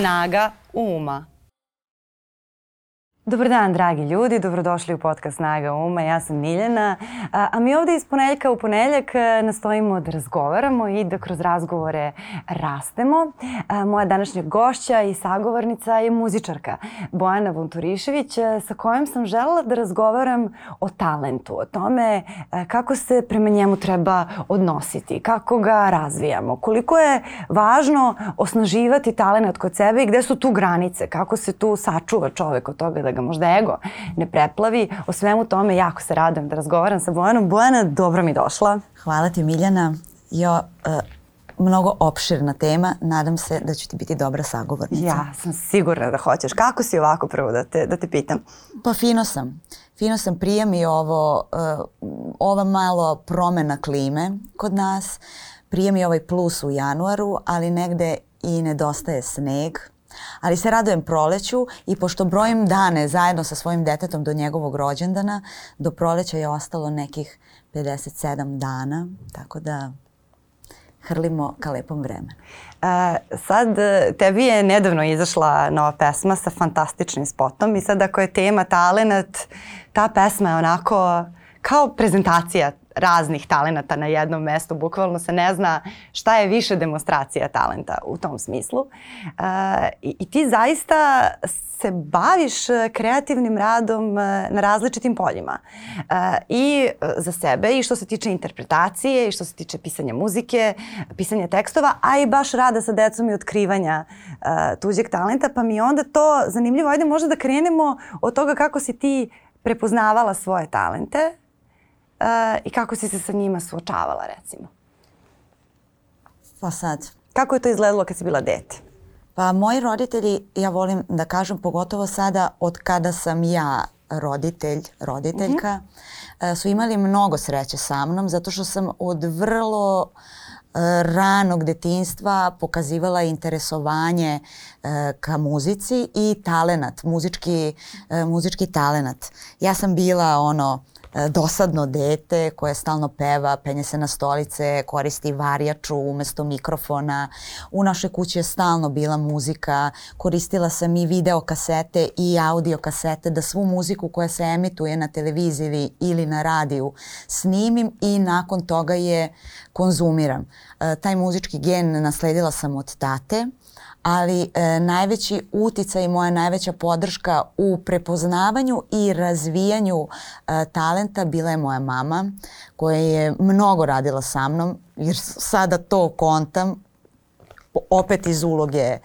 Snaga uma. Dobar dan, dragi ljudi, dobrodošli u podcast Snaga Uma. Ja sam Miljana, a, a mi ovde iz ponedljaka u ponedljak e, nastojimo da razgovaramo i da kroz razgovore rastemo. A, moja današnja gošća i sagovornica je muzičarka Bojana Vunturišević e, sa kojom sam želela da razgovaram o talentu, o tome e, kako se prema njemu treba odnositi, kako ga razvijamo, koliko je važno osnaživati talent kod sebe i gde su tu granice, kako se tu sačuva čovek od toga da ga ga možda ego ne preplavi. O svemu tome jako se radujem da razgovaram sa Bojanom. Bojana, dobro mi došla. Hvala ti Miljana. Jo, uh, mnogo opširna tema. Nadam se da ću ti biti dobra sagovornica. Ja sam sigurna da hoćeš. Kako si ovako prvo da te, da te pitam? Pa fino sam. Fino sam prije mi ovo, uh, ova malo promena klime kod nas. Prije mi ovaj plus u januaru, ali negde i nedostaje sneg Ali se radujem proleću i pošto brojim dane zajedno sa svojim detetom do njegovog rođendana, do proleća je ostalo nekih 57 dana, tako da hrlimo ka lepom vremenu. E, sad, tebi je nedavno izašla nova pesma sa fantastičnim spotom i sad ako je tema talenat, ta pesma je onako kao prezentacija raznih talenata na jednom mestu. Bukvalno se ne zna šta je više demonstracija talenta u tom smislu. Uh, i, ti zaista se baviš kreativnim radom na različitim poljima. I za sebe i što se tiče interpretacije i što se tiče pisanja muzike, pisanja tekstova, a i baš rada sa decom i otkrivanja tuđeg talenta. Pa mi je onda to zanimljivo. Ajde možda da krenemo od toga kako si ti prepoznavala svoje talente uh, i kako si se sa njima suočavala recimo? Pa sad. Kako je to izgledalo kad si bila dete? Pa moji roditelji, ja volim da kažem, pogotovo sada od kada sam ja roditelj, roditeljka, mm -hmm. su imali mnogo sreće sa mnom zato što sam od vrlo e, ranog detinstva pokazivala interesovanje e, ka muzici i talenat, muzički, muzički talenat. Ja sam bila ono E, dosadno dete koje stalno peva, penje se na stolice, koristi varjaču umesto mikrofona. U našoj kući je stalno bila muzika, koristila sam i video kasete i audio kasete da svu muziku koja se emituje na televiziji ili na radiju snimim i nakon toga je konzumiram. E, taj muzički gen nasledila sam od tate ali e, najveći uticaj i moja najveća podrška u prepoznavanju i razvijanju e, talenta bila je moja mama koja je mnogo radila sa mnom jer sada to kontam opet iz uloge e,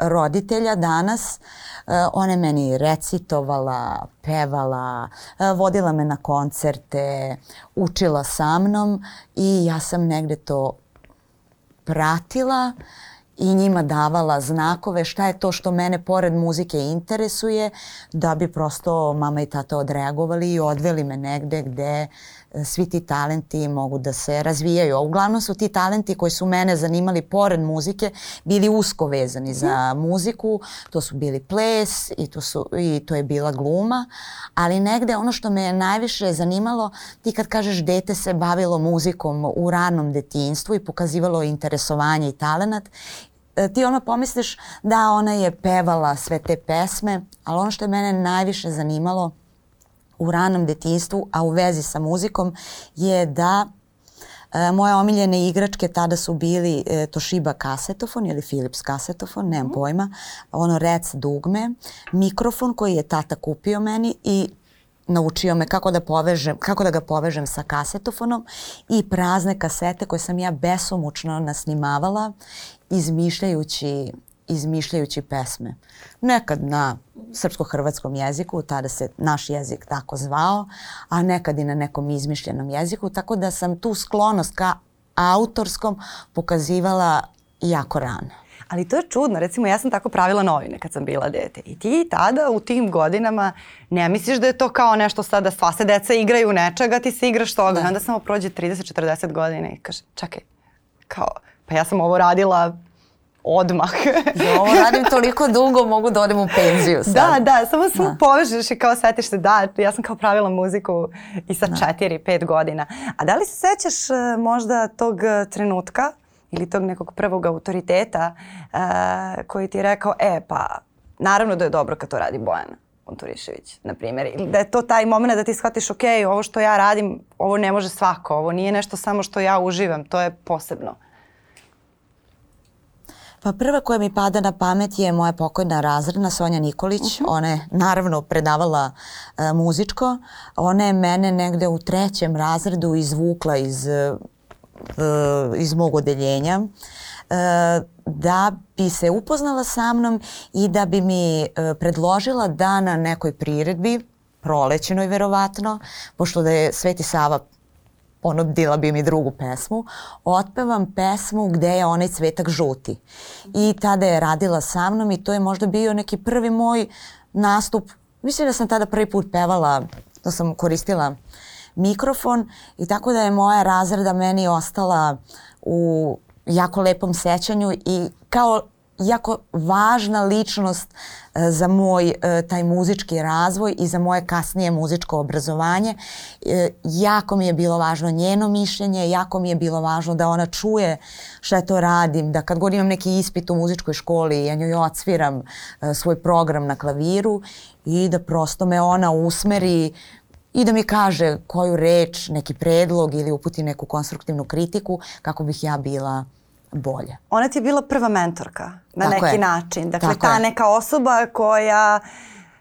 roditelja danas. E, ona je meni recitovala, pevala, e, vodila me na koncerte, učila sa mnom i ja sam negde to pratila. Uh, i njima davala znakove šta je to što mene pored muzike interesuje da bi prosto mama i tata odreagovali i odveli me negde gde e, svi ti talenti mogu da se razvijaju. A uglavnom su ti talenti koji su mene zanimali pored muzike bili usko vezani za mhm. muziku. To su bili ples i to, su, i to je bila gluma. Ali negde ono što me je najviše zanimalo, ti kad kažeš dete se bavilo muzikom u ranom detinstvu i pokazivalo interesovanje i talenat E, ti ono pomisliš da ona je pevala sve te pesme, ali ono što je mene najviše zanimalo u ranom detinstvu, a u vezi sa muzikom, je da E, moje omiljene igračke tada su bili e, Toshiba kasetofon ili Philips kasetofon, nemam mm. pojma, ono rec dugme, mikrofon koji je tata kupio meni i naučio me kako da, povežem, kako da ga povežem sa kasetofonom i prazne kasete koje sam ja besomučno nasnimavala izmišljajući izmišljajući pesme. Nekad na srpsko-hrvatskom jeziku, tada se naš jezik tako zvao, a nekad i na nekom izmišljenom jeziku, tako da sam tu sklonost ka autorskom pokazivala jako rano. Ali to je čudno, recimo ja sam tako pravila novine kad sam bila dete i ti tada u tim godinama ne misliš da je to kao nešto sada sva se deca igraju nečega, ti se igraš toga. Da. Onda samo prođe 30-40 godina i kaže čekaj, kao pa ja sam ovo radila odmah. Za ovo radim toliko dugo, mogu da odem u penziju sad. Da, da, samo samo da. povežeš i kao setiš se, da, ja sam kao pravila muziku i sa da. četiri, pet godina. A da li se sećaš uh, možda tog trenutka ili tog nekog prvog autoriteta uh, koji ti je rekao, e pa naravno da je dobro kad to radi Bojana Konturišević, na primjer. Ili da je to taj moment da ti shvatiš, ok, ovo što ja radim, ovo ne može svako, ovo nije nešto samo što ja uživam, to je posebno. Pa prva koja mi pada na pamet je moja pokojna razredna Sonja Nikolić. Uh -huh. Ona je naravno predavala uh, muzičko. Ona je mene negde u trećem razredu izvukla iz, uh, iz mog odeljenja uh, da bi se upoznala sa mnom i da bi mi predložila da na nekoj priredbi, prolećenoj verovatno, pošto da je Sveti Sava ponudila bi mi drugu pesmu, otpevam pesmu gde je onaj cvetak žuti. I tada je radila sa mnom i to je možda bio neki prvi moj nastup. Mislim da sam tada prvi put pevala, da sam koristila mikrofon i tako da je moja razreda meni ostala u jako lepom sećanju i kao jako važna ličnost e, za moj e, taj muzički razvoj i za moje kasnije muzičko obrazovanje. E, jako mi je bilo važno njeno mišljenje, jako mi je bilo važno da ona čuje šta to radim, da kad god imam neki ispit u muzičkoj školi, ja njoj odsviram svoj program na klaviru i da prosto me ona usmeri i da mi kaže koju reč, neki predlog ili uputi neku konstruktivnu kritiku kako bih ja bila bolje. Ona ti je bila prva mentorka na Tako neki je. način. Dakle, Tako ta je. neka osoba koja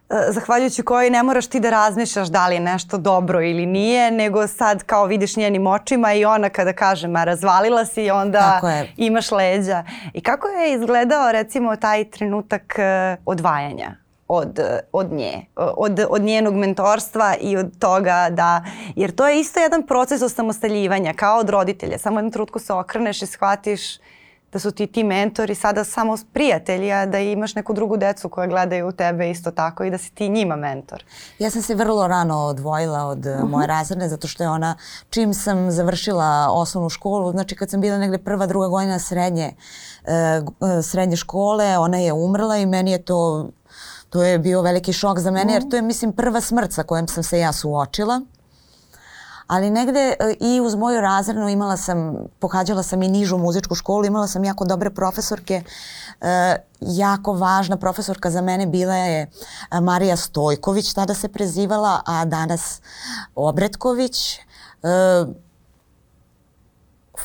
e, zahvaljujući kojoj ne moraš ti da razmišljaš da li je nešto dobro ili nije, nego sad kao vidiš njenim očima i ona kada kaže ma razvalila si onda imaš leđa. I kako je izgledao recimo taj trenutak e, odvajanja? Od, od nje, od, od njenog mentorstva i od toga da, jer to je isto jedan proces osamostaljivanja kao od roditelja. Samo jednom trutku se okreneš i shvatiš da su ti ti mentori sada samo prijatelji, a da imaš neku drugu decu koja gledaju u tebe isto tako i da si ti njima mentor. Ja sam se vrlo rano odvojila od eh, -huh. Mhm. moje razredne zato što je ona, čim sam završila osnovnu školu, znači kad sam bila negde prva, druga godina srednje, uh, srednje škole, ona je umrla i meni je to To je bio veliki šok za mene jer mhm. to je mislim prva smrt sa kojom sam se ja suočila. Ali negde e, i uz moju razrednu imala sam, pohađala sam i nižu muzičku školu, imala sam jako dobre profesorke. E, jako važna profesorka za mene bila je e, Marija Stojković, tada se prezivala, a danas Obretković. E,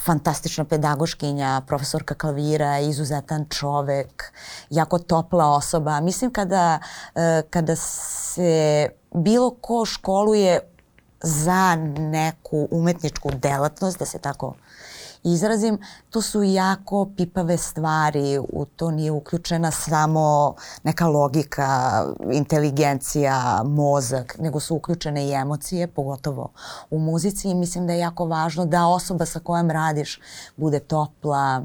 fantastična pedagoškinja, profesorka klavira, izuzetan čovek, jako topla osoba. Mislim kada, e, kada se bilo ko školuje za neku umetničku delatnost, da se tako izrazim, to su jako pipave stvari, u to nije uključena samo neka logika, inteligencija, mozak, nego su uključene i emocije, pogotovo u muzici i mislim da je jako važno da osoba sa kojom radiš bude topla,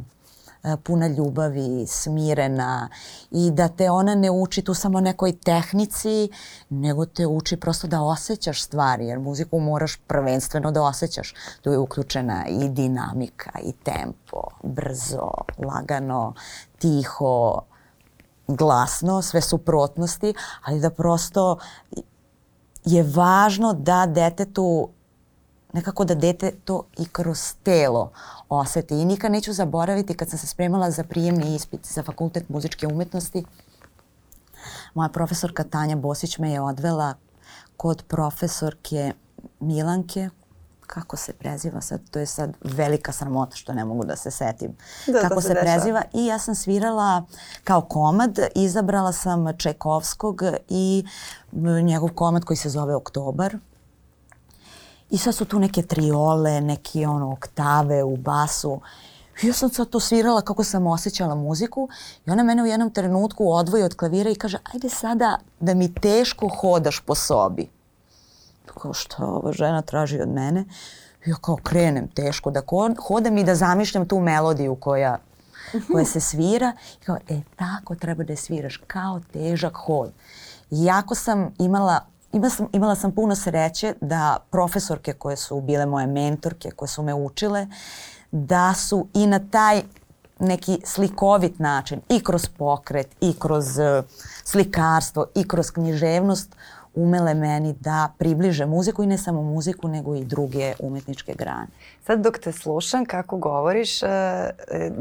puna ljubavi, smirena i da te ona ne uči tu samo nekoj tehnici, nego te uči prosto da osjećaš stvari, jer muziku moraš prvenstveno da osjećaš. Tu je uključena i dinamika, i tempo, brzo, lagano, tiho, glasno, sve suprotnosti, ali da prosto je važno da detetu nekako da dete to i kroz telo oseti. I nikad neću zaboraviti kad sam se spremala za prijemni ispit za fakultet muzičke umetnosti, moja profesorka Tanja Bosić me je odvela kod profesorke Milanke, kako se preziva sad, to je sad velika sramota što ne mogu da se setim. Da, kako se, se preziva i ja sam svirala kao komad, izabrala sam Čajkovskog i njegov komad koji se zove Oktobar I sad su tu neke triole, neke ono oktave u basu. I ja sam sad to svirala kako sam osjećala muziku i ona mene u jednom trenutku odvoji od klavira i kaže ajde sada da mi teško hodaš po sobi. Kao što ova žena traži od mene. I ja kao krenem teško da hodam i da zamišljam tu melodiju koja, koja se svira. I kao, e tako treba da je sviraš, kao težak hod. Iako sam imala Ima sam, imala sam puno sreće da profesorke koje su bile moje mentorke, koje su me učile, da su i na taj neki slikovit način i kroz pokret i kroz uh, slikarstvo i kroz književnost umele meni da približe muziku i ne samo muziku nego i druge umetničke grane. Sad dok te slušam kako govoriš, e, e,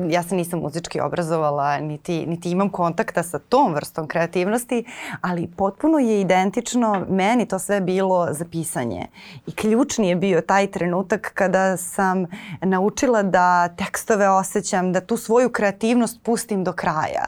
ja se nisam muzički obrazovala, niti, niti imam kontakta sa tom vrstom kreativnosti, ali potpuno je identično meni to sve bilo za pisanje. I ključni je bio taj trenutak kada sam naučila da tekstove osjećam, da tu svoju kreativnost pustim do kraja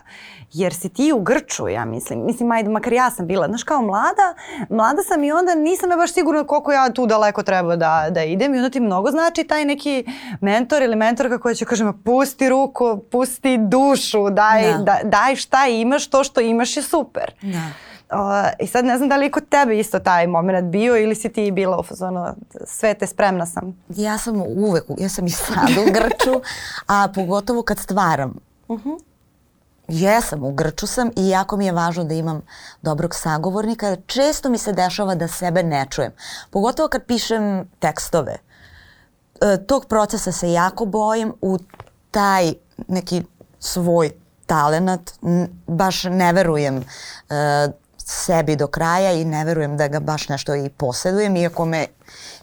jer si ti u Grču, ja mislim. Mislim, ajde, makar ja sam bila, znaš, kao mlada, mlada sam i onda nisam ja baš sigurna koliko ja tu daleko treba da, da idem i onda ti mnogo znači taj neki mentor ili mentorka koja će kaže, pusti ruku, pusti dušu, daj, da. da. daj šta imaš, to što imaš je super. Da. Uh, I sad ne znam da li je kod tebe isto taj moment bio ili si ti bila u fazonu sve te spremna sam. Ja sam uvek, ja sam i sad u Grču, a pogotovo kad stvaram. Uh -huh. Jesam, u Grču sam i jako mi je važno da imam dobrog sagovornika. Često mi se dešava da sebe ne čujem. Pogotovo kad pišem tekstove. E, tog procesa se jako bojim u taj neki svoj talenat. Baš ne verujem e, sebi do kraja i ne verujem da ga baš nešto i posjedujem, iako me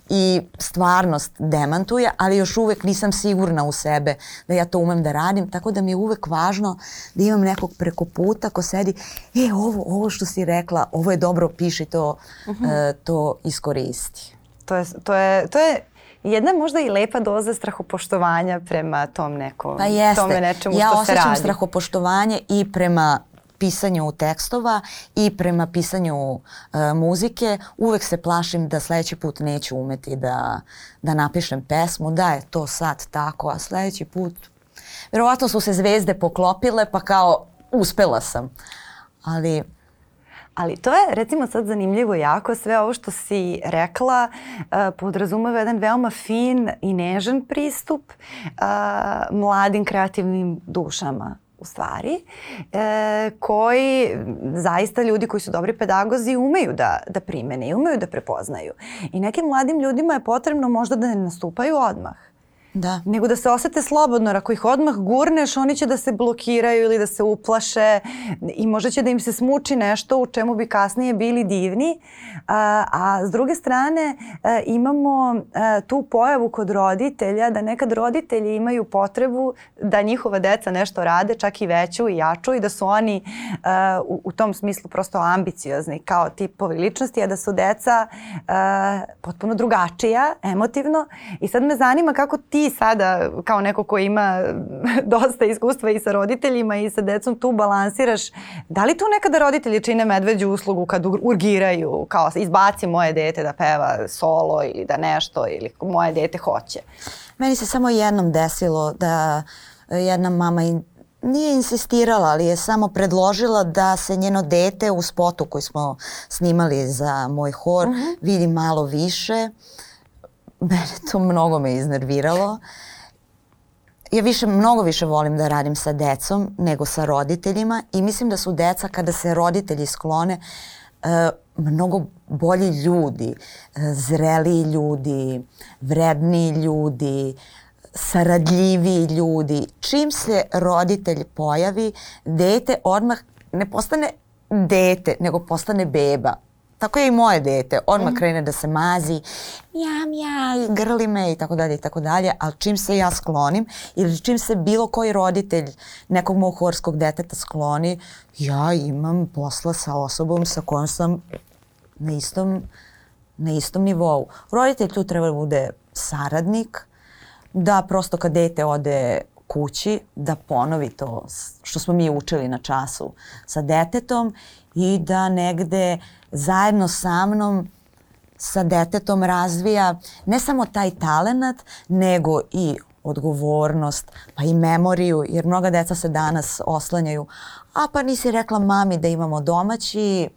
i stvarnost demantuje, ali još uvek nisam sigurna u sebe da ja to umem da radim, tako da mi je uvek važno da imam nekog preko puta ko sedi, e, ovo, ovo što si rekla, ovo je dobro, piši to, uh -huh. uh, to iskoristi. To je, to je, to je jedna možda i lepa doza strahopoštovanja prema tom nekom, pa jeste. tome nečemu ja što se radi. Ja osjećam strahopoštovanje i prema pisanju tekstova i prema pisanju uh, muzike uvek se plašim da sledeći put neću umeti da, da napišem pesmu, da je to sad tako, a sledeći put verovatno su se zvezde poklopile pa kao uspela sam. Ali Ali to je recimo sad zanimljivo jako, sve ovo što si rekla uh, podrazumeva jedan veoma fin i nežan pristup uh, mladim kreativnim dušama stvari, e, koji zaista ljudi koji su dobri pedagozi umeju da, da primene i umeju da prepoznaju. I nekim mladim ljudima je potrebno možda da ne nastupaju odmah Da. Nego da se osete slobodno, ako ih odmah gurneš, oni će da se blokiraju ili da se uplaše i možda će da im se smuči nešto u čemu bi kasnije bili divni. A, a s druge strane a, e, imamo a, e, tu pojavu kod roditelja da nekad roditelji imaju potrebu da njihova deca nešto rade, čak i veću i jaču i da su oni a, u, u tom smislu prosto ambiciozni kao tipovi ličnosti, a da su deca a, potpuno drugačija, emotivno. I sad me zanima kako ti sada kao neko ko ima dosta iskustva i sa roditeljima i sa decom tu balansiraš, da li tu nekada roditelji čine medveđu uslugu kad urgiraju kao izbaci moje dete da peva solo ili da nešto ili moje dete hoće? Meni se samo jednom desilo da jedna mama in, nije insistirala, ali je samo predložila da se njeno dete u spotu koji smo snimali za moj hor uh mhm. -huh. vidi malo više. Uh, mene to mnogo me iznerviralo. Ja više, mnogo više volim da radim sa decom nego sa roditeljima i mislim da su deca kada se roditelji sklone uh, mnogo bolji ljudi, uh, zreliji ljudi, vredniji ljudi, saradljiviji ljudi. Čim se roditelj pojavi, dete odmah ne postane dete, nego postane beba. Tako je i moje dete. Odmah mm. krene da se mazi, mja, mja, grli me i tako dalje i tako dalje, ali čim se ja sklonim ili čim se bilo koji roditelj nekog mog horskog deteta skloni, ja imam posla sa osobom sa kojom sam na istom, na istom nivou. Roditelj tu treba da bude saradnik, da prosto kad dete ode kući, da ponovi to što smo mi učili na času sa detetom i da negde zajedno sa mnom sa detetom razvija ne samo taj talenat, nego i odgovornost, pa i memoriju, jer mnoga deca se danas oslanjaju. A pa nisi rekla mami da imamo domaći,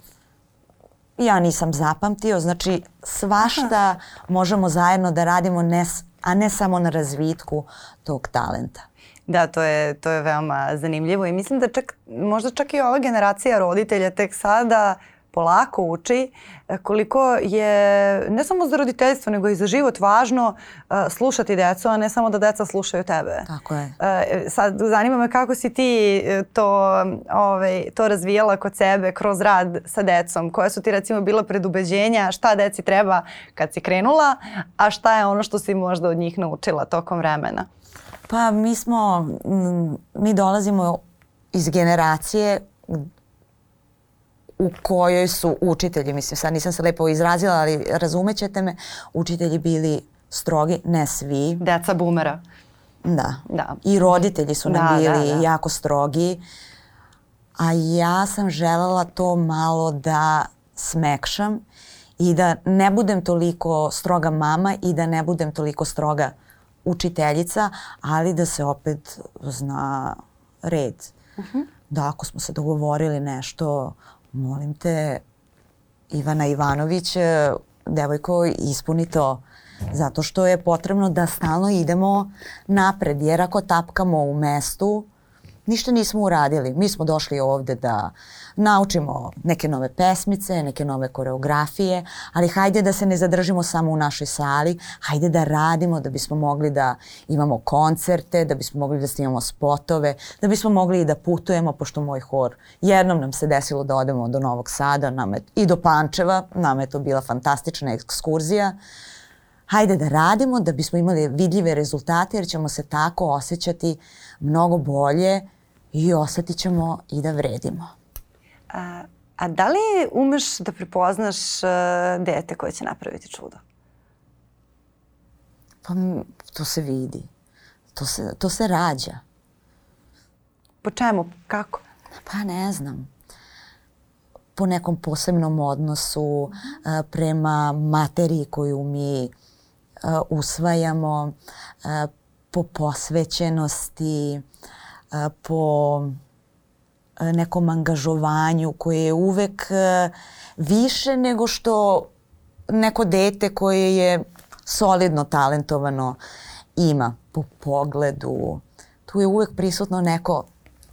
ja nisam zapamtio, znači svašta Aha. možemo zajedno da radimo, ne, a ne samo na razvitku tog talenta. Da, to je, to je veoma zanimljivo i mislim da čak, možda čak i ova generacija roditelja tek sada polako uči e, koliko je ne samo za roditeljstvo nego i za život važno uh, slušati decu, a ne samo da deca slušaju tebe. Tako je. Uh, sad zanima me kako si ti to, ovaj, to razvijala kod sebe kroz rad sa decom. Koje su ti recimo bila predubeđenja, šta deci treba kad si krenula, a šta je ono što si možda od njih naučila tokom vremena? Pa mi smo, mi dolazimo iz generacije u kojoj su učitelji, mislim sad nisam se lepo izrazila, ali razumećete me, učitelji bili strogi, ne svi. Deca bumera. Da. da. I roditelji su nam da, bili da, da. jako strogi. A ja sam želela to malo da smekšam i da ne budem toliko stroga mama i da ne budem toliko stroga učiteljica, ali da se opet zna red. Uh mhm. -huh. Da ako smo se dogovorili nešto molim te, Ivana Ivanović, e, devojko, ispuni to zato što je potrebno da stalno idemo napred, jer ako tapkamo u mestu, ništa nismo uradili. Mi smo došli ovde da naučimo neke nove pesmice, neke nove koreografije, ali hajde da se ne zadržimo samo u našoj sali, hajde da radimo da bismo mogli da imamo koncerte, da bismo mogli da snimamo spotove, da bismo mogli i da putujemo, pošto moj hor, jednom nam se desilo da odemo do Novog Sada nam je, i do Pančeva, nam je to bila fantastična ekskurzija. Hajde da radimo da bismo imali vidljive rezultate jer ćemo se tako osjećati mnogo bolje i osetit ćemo i da vredimo. A, a da li umeš da prepoznaš uh, dete koje će napraviti čudo? Pa to se vidi. To se, to se rađa. Po čemu? Kako? Pa ne znam. Po nekom posebnom odnosu uh, prema materiji koju mi uh, usvajamo, uh, po posvećenosti, po nekom angažovanju koje je uvek više nego što neko dete koje je solidno talentovano ima po pogledu. Tu je uvek prisutno neko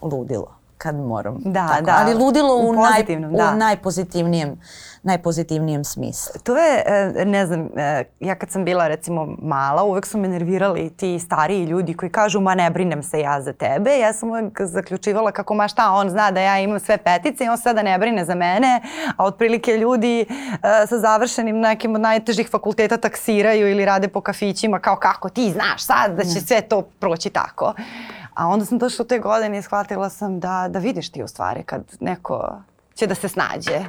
ludilo kad moram. Da, tako. da. Ali ludilo u, u, naj, da. u najpozitivnijem najpozitivnijem smislu. To je, e, ne znam, e, ja kad sam bila recimo mala, uvek su me nervirali ti stariji ljudi koji kažu ma ne brinem se ja za tebe. Ja sam uvek zaključivala kako ma šta on zna da ja imam sve petice i on sada ne brine za mene, a otprilike ljudi e, sa završenim nekim od najtežih fakulteta taksiraju ili rade po kafićima kao kako ti znaš sad da će sve to proći tako. A onda sam došla u te godine i shvatila sam da, da vidiš ti u stvari kad neko će da se snađe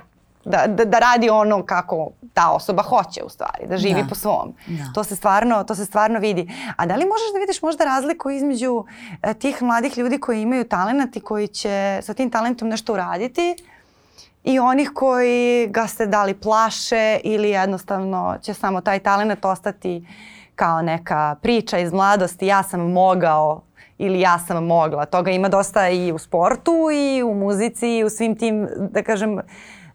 da, da, da radi ono kako ta osoba hoće u stvari, da živi da. po svom. Da. To, se stvarno, to se stvarno vidi. A da li možeš da vidiš možda razliku između e, tih mladih ljudi koji imaju talent i koji će sa tim talentom nešto uraditi i onih koji ga se dali plaše ili jednostavno će samo taj talent ostati kao neka priča iz mladosti, ja sam mogao ili ja sam mogla. Toga ima dosta i u sportu i u muzici i u svim tim, da kažem,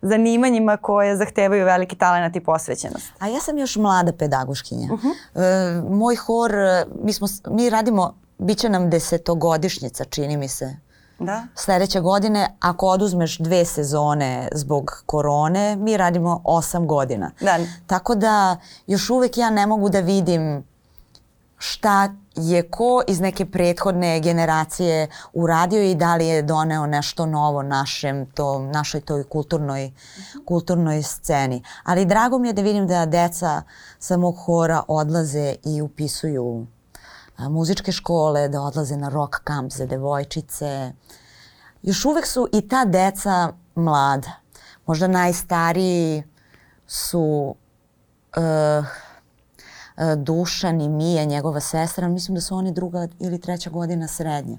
zanimanjima koje zahtevaju veliki talent i posvećenost. A ja sam još mlada pedagoškinja. Uh -huh. e, moj hor, mi, smo, mi radimo, bit će nam desetogodišnjica, čini mi se. Da. Sledeće godine, ako oduzmeš dve sezone zbog korone, mi radimo osam godina. Da. Tako da još uvek ja ne mogu da vidim šta je ko iz neke prethodne generacije uradio i da li je doneo nešto novo našem, to, našoj toj kulturnoj, kulturnoj sceni. Ali drago mi je da vidim da deca sa mog hora odlaze i upisuju a, muzičke škole, da odlaze na rock kamp za devojčice. Još uvek su i ta deca mlada. Možda najstariji su uh, Dušan i Mija, njegova sestra, mislim da su oni druga ili treća godina srednje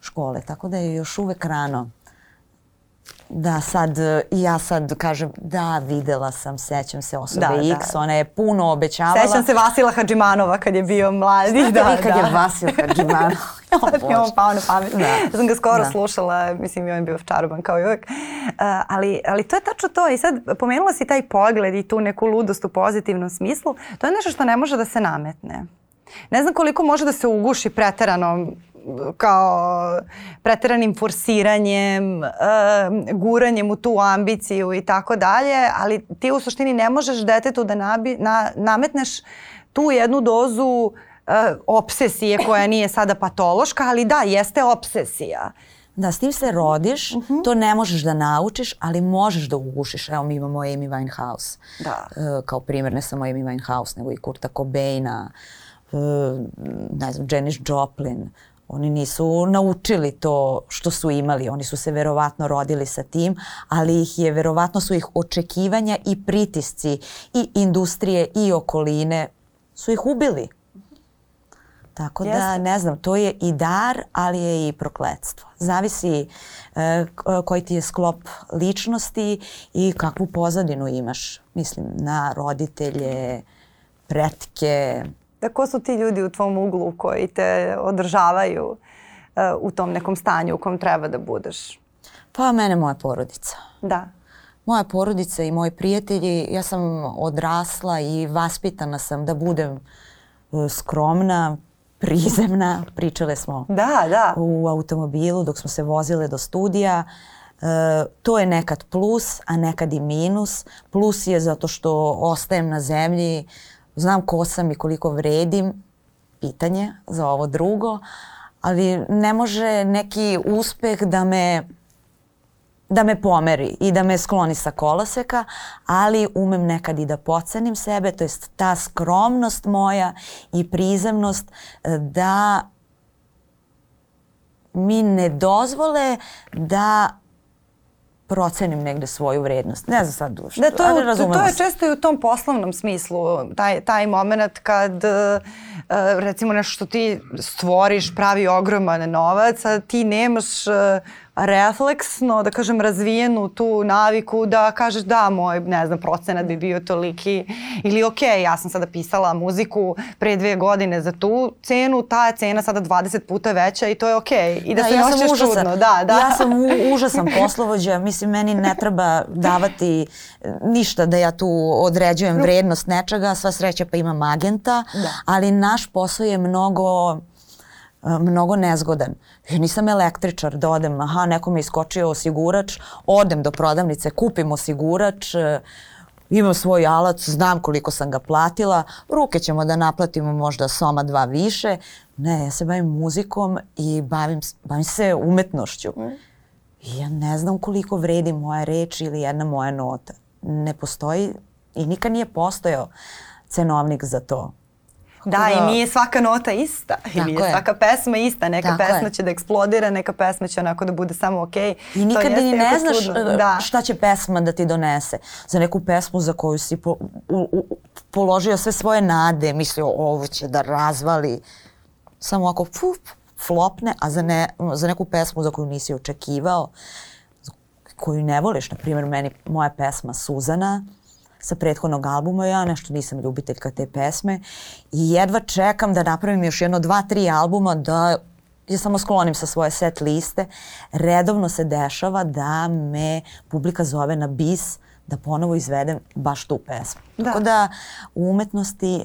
škole, tako da je još uvek rano Da, sad, i ja sad kažem, da, videla sam, sećam se osobe da, X, da. ona je puno obećavala. Sećam se Vasila Hadžimanova kad je bio mladi. Znate da, vi kad da. je Vasil Hadžimanov? sad mi on pao na pamet. Da. Ja sam ga skoro da. slušala, mislim i on je bio čaroban kao i uvek. Uh, ali, ali to je tačno to i sad pomenula si taj pogled i tu neku ludost u pozitivnom smislu. To je nešto što ne može da se nametne. Ne znam koliko može da se uguši preterano kao preteranim forsiranjem, uh, guranjem u tu ambiciju i tako dalje, ali ti u suštini ne možeš detetu da nabi, na, nametneš tu jednu dozu uh, obsesije koja nije sada patološka, ali da, jeste obsesija. Da, s tim se rodiš, uh mhm. -huh. to ne možeš da naučiš, ali možeš da ugušiš. Evo mi imamo Amy Winehouse. Da. Uh, kao primjer ne samo Amy Winehouse, nego i Kurta Cobaina, uh, ne znam, Janis Joplin. Oni nisu naučili to što su imali, oni su se verovatno rodili sa tim, ali ih je, verovatno su ih očekivanja i pritisci i industrije i okoline su ih ubili. Tako da, Jeste. da, ne znam, to je i dar, ali je i prokledstvo. Zavisi e, koji ti je sklop ličnosti i kakvu pozadinu imaš. Mislim, na roditelje, pretke. Da, ko su ti ljudi u tvom uglu koji te održavaju e, u tom nekom stanju u kom treba da budeš? Pa mene moja porodica. Da. Moja porodica i moji prijatelji, ja sam odrasla i vaspitana sam da budem e, skromna, prizemna, pričale smo da, da. u automobilu dok smo se vozile do studija. E, to je nekad plus, a nekad i minus. Plus je zato što ostajem na zemlji, znam ko sam i koliko vredim, pitanje za ovo drugo, ali ne može neki uspeh da me da me pomeri i da me skloni sa koloseka, ali umem nekad i da pocenim sebe, to jest ta skromnost moja i prizemnost e, da mi ne dozvole da procenim negde svoju vrednost. Ne znam sad što, da, to, ali to, to je često i u tom poslovnom smislu, taj, taj moment kad uh, recimo nešto što ti stvoriš pravi ogroman novac, a ti nemaš uh, refleksno, da kažem, razvijenu tu naviku da kažeš da, moj, ne znam, procenat bi bio toliki ili ok, ja sam sada pisala muziku pre dve godine za tu cenu, ta je cena sada 20 puta veća i to je ok. I da, da se ja noćeš čudno. Da, da. Ja sam u, užasan poslovođa, mislim, meni ne treba davati ništa da ja tu određujem vrednost nečega, sva sreća pa imam agenta, da. ali naš posao je mnogo mnogo nezgodan. Ja nisam električar da odem, aha, neko mi je iskočio osigurač, odem do prodavnice, kupim osigurač, e, imam svoj alat, znam koliko sam ga platila, ruke ćemo da naplatimo možda soma dva više. Ne, ja se bavim muzikom i bavim, bavim se umetnošću. Mm. I ja ne znam koliko vredi moja reč ili jedna moja nota. Ne postoji i nikad nije postojao cenovnik za to. Da, da, i nije svaka nota ista. I nije je. svaka pesma ista. Neka Tako pesma je. će da eksplodira, neka pesma će onako da bude samo okej. Okay. I nikada ni ne znaš čudno. E, da. šta će pesma da ti donese. Za neku pesmu za koju si po, u, u, položio sve svoje nade, mislio ovo će da razvali. Samo ako puf, flopne, a za, ne, za neku pesmu za koju nisi očekivao, koju ne voliš, na primjer meni moja pesma Suzana, sa prethodnog albuma. Ja nešto nisam ljubiteljka te pesme i jedva čekam da napravim još jedno dva, tri albuma da ja samo sklonim sa svoje set liste. Redovno se dešava da me publika zove na bis da ponovo izvedem baš tu pesmu. Da. Tako da u umetnosti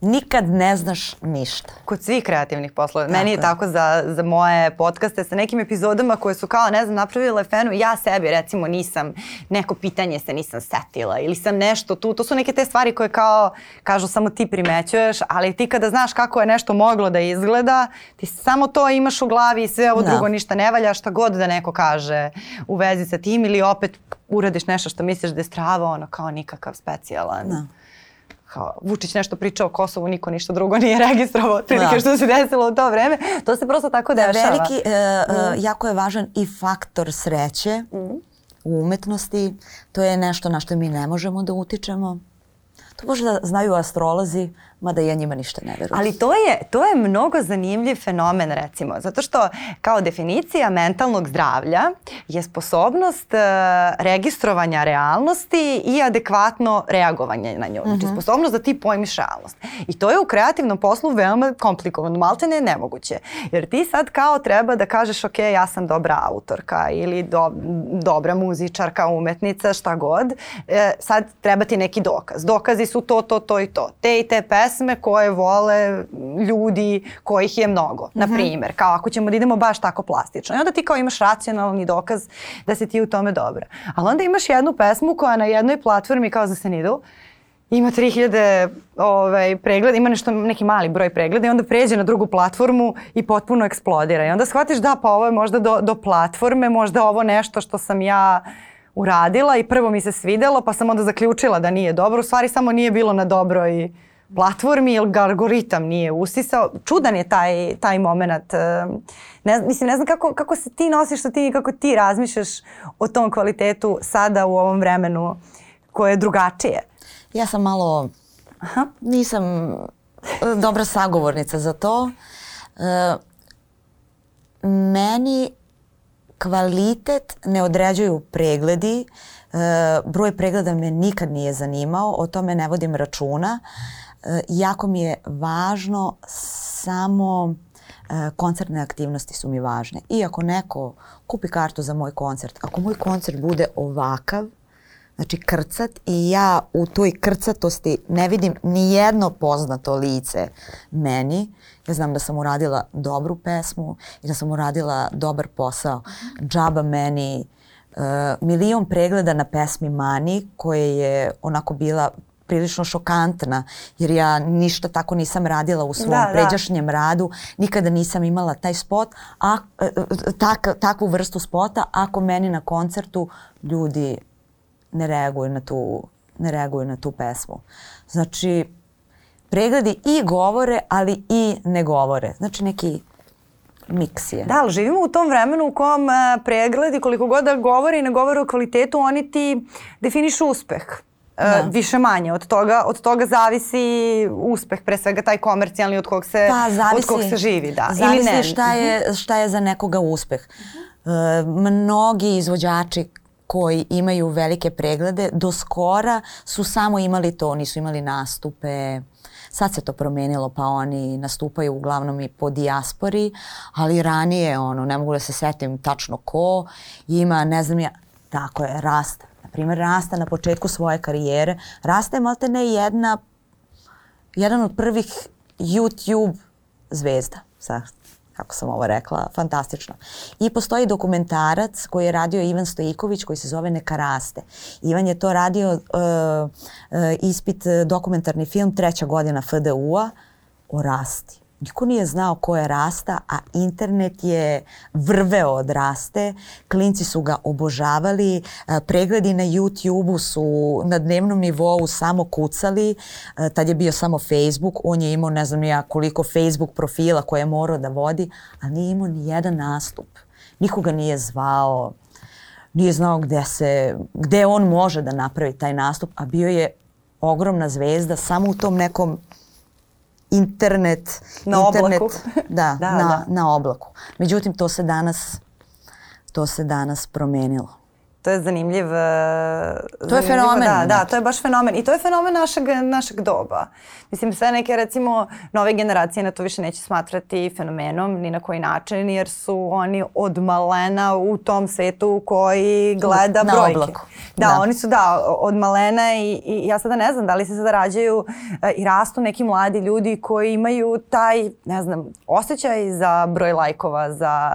nikad ne znaš ništa. Kod svih kreativnih poslova. Tako Meni je, tako za, za moje podcaste sa nekim epizodama koje su kao, ne znam, napravile fenu. Ja sebi recimo nisam, neko pitanje se nisam setila ili sam nešto tu. To su neke te stvari koje kao, kažu samo ti primećuješ, ali ti kada znaš kako je nešto moglo da izgleda, ti samo to imaš u glavi i sve ovo da. drugo ništa ne valja, šta god da neko kaže u vezi sa tim ili opet uradiš nešto što misliš da je strava, ono kao nikakav specijalan. Da kao Vučić nešto pričao o Kosovu, niko ništa drugo nije registrovao, prilike da. što se desilo u to vreme. To se prosto tako da, dešava. Veliki, e, mm. jako je važan i faktor sreće mm. u umetnosti. To je nešto na što mi ne možemo da utičemo. To možda znaju astrolozi, mada ja njima ništa ne verujem. Ali to je, to je mnogo zanimljiv fenomen recimo, zato što kao definicija mentalnog zdravlja je sposobnost uh, registrovanja realnosti i adekvatno reagovanje na nju. Znači mm -hmm. sposobnost da ti pojmiš realnost. I to je u kreativnom poslu veoma komplikovano, malte ne nemoguće. Jer ti sad kao treba da kažeš ok, ja sam dobra autorka ili do, dobra muzičarka, umetnica, šta god. E, sad treba ti neki dokaz. Dokazi su to, to, to i to. Te i te pesme pesme koje vole ljudi kojih je mnogo, na primjer. Kao ako ćemo da idemo baš tako plastično. I onda ti kao imaš racionalni dokaz da si ti u tome dobra. Ali onda imaš jednu pesmu koja na jednoj platformi kao za Senidu ima 3000 ovaj, pregleda, ima nešto, neki mali broj pregleda i onda pređe na drugu platformu i potpuno eksplodira. I onda shvatiš da pa ovo je možda do, do platforme, možda ovo nešto što sam ja uradila i prvo mi se svidelo pa sam onda zaključila da nije dobro. U stvari samo nije bilo na dobroj platformi ili ga algoritam nije usisao. Čudan je taj, taj moment. Ne, mislim, ne znam kako, kako se ti nosiš sa tim i kako ti razmišljaš o tom kvalitetu sada u ovom vremenu koje je drugačije. Ja sam malo, Aha. nisam e, dobra sagovornica za to. E, meni kvalitet ne određuju pregledi. E, broj pregleda me nikad nije zanimao, o tome ne vodim računa. E, jako mi je važno samo e, koncertne aktivnosti su mi važne. I ako neko kupi kartu za moj koncert, ako moj koncert bude ovakav, znači krcat i ja u toj krcatosti ne vidim ni jedno poznato lice meni. Ja znam da sam uradila dobru pesmu i da sam uradila dobar posao. Džaba meni uh, milion pregleda na pesmi Mani koje je onako bila prilično šokantna jer ja ništa tako nisam radila u svom da, da. pređašnjem da. radu, nikada nisam imala taj spot, a, e, e, tak, takvu vrstu spota ako meni na koncertu ljudi ne reaguju na tu, ne reaguju na tu pesmu. Znači, pregledi i govore, ali i ne govore. Znači, neki miks je. Da, ali živimo u tom vremenu u kom a, pregledi, koliko god da govore i ne govore o kvalitetu, oni ti definišu uspeh. Da. više manje. Od toga, od toga zavisi uspeh, pre svega taj komercijalni od kog se, pa, zavisi, od kog se živi. Da. Zavisi Ili ne. Šta, je, šta je za nekoga uspeh. Uh, mnogi izvođači koji imaju velike preglede do skora su samo imali to, nisu imali nastupe. Sad se to promenilo pa oni nastupaju uglavnom i po dijaspori, ali ranije ono, ne mogu da se setim tačno ko, ima ne znam ja, tako je, Rasta. Na primjer, Rasta na početku svoje karijere, Rasta je malte ne jedna, jedan od prvih YouTube zvezda. Sad kako sam ovo rekla, fantastično. I postoji dokumentarac koji je radio Ivan Stojiković koji se zove Neka raste. Ivan je to radio uh, uh, ispit dokumentarni film treća godina FDU-a o rasti. Niko nije znao ko je Rasta, a internet je vrveo od Raste. Klinci su ga obožavali, pregledi na YouTube-u su na dnevnom nivou samo kucali. Tad je bio samo Facebook, on je imao ne znam ja koliko Facebook profila koje je morao da vodi, a nije imao ni jedan nastup. Nikoga nije zvao, nije znao gde, se, gde on može da napravi taj nastup, a bio je ogromna zvezda samo u tom nekom internet. Na internet, oblaku. Da, da, na, da. na oblaku. Međutim, to se danas, to se danas promenilo. To je zanimljiv... To je fenomen. Da, da, to je baš fenomen. I to je fenomen našeg, našeg doba. Mislim, sve neke, recimo, nove generacije na to više neće smatrati fenomenom ni na koji način, jer su oni od malena u tom svetu koji gleda na brojke. Oblaku. Da, da, oni su, da, od malena i, i ja sada ne znam da li se sada rađaju e, i rastu neki mladi ljudi koji imaju taj, ne znam, osjećaj za broj lajkova, za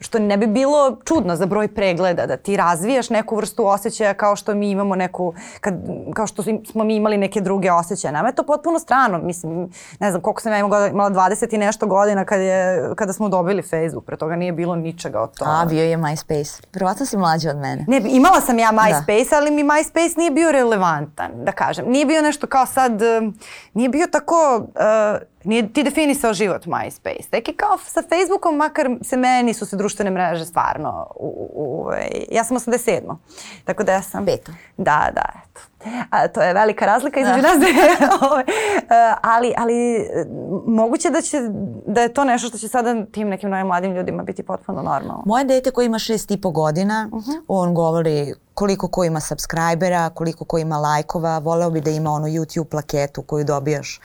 što ne bi bilo čudno za broj pregleda, da ti razvijaš neku vrstu osjećaja kao što mi imamo neku, kad, kao što smo mi imali neke druge osjećaje. Nama je to potpuno strano, mislim, ne znam koliko sam ja imala, imala 20 i nešto godina kad je, kada smo dobili Facebook, pre toga nije bilo ničega od toga. A, bio je MySpace. Verovatno si mlađa od mene. Ne, imala sam ja MySpace, da. ali mi MySpace nije bio relevantan, da kažem. Nije bio nešto kao sad, nije bio tako... Uh, nije ti definisao život MySpace. Tek je kao sa Facebookom, makar se meni su se društvene mreže stvarno, u, u, u, ovaj, ja sam 87. Tako da ja sam... Peto. Da, da, eto. A, to je velika razlika između da. nas ovaj, ali, ali moguće da, će, da je to nešto što će sada tim nekim novim mladim ljudima biti potpuno normalno. Moje dete koje ima šest i po godina, uh mhm. -huh. on govori koliko ko ima subscribera, koliko ko ima lajkova, voleo bi da ima onu YouTube plaketu koju dobijaš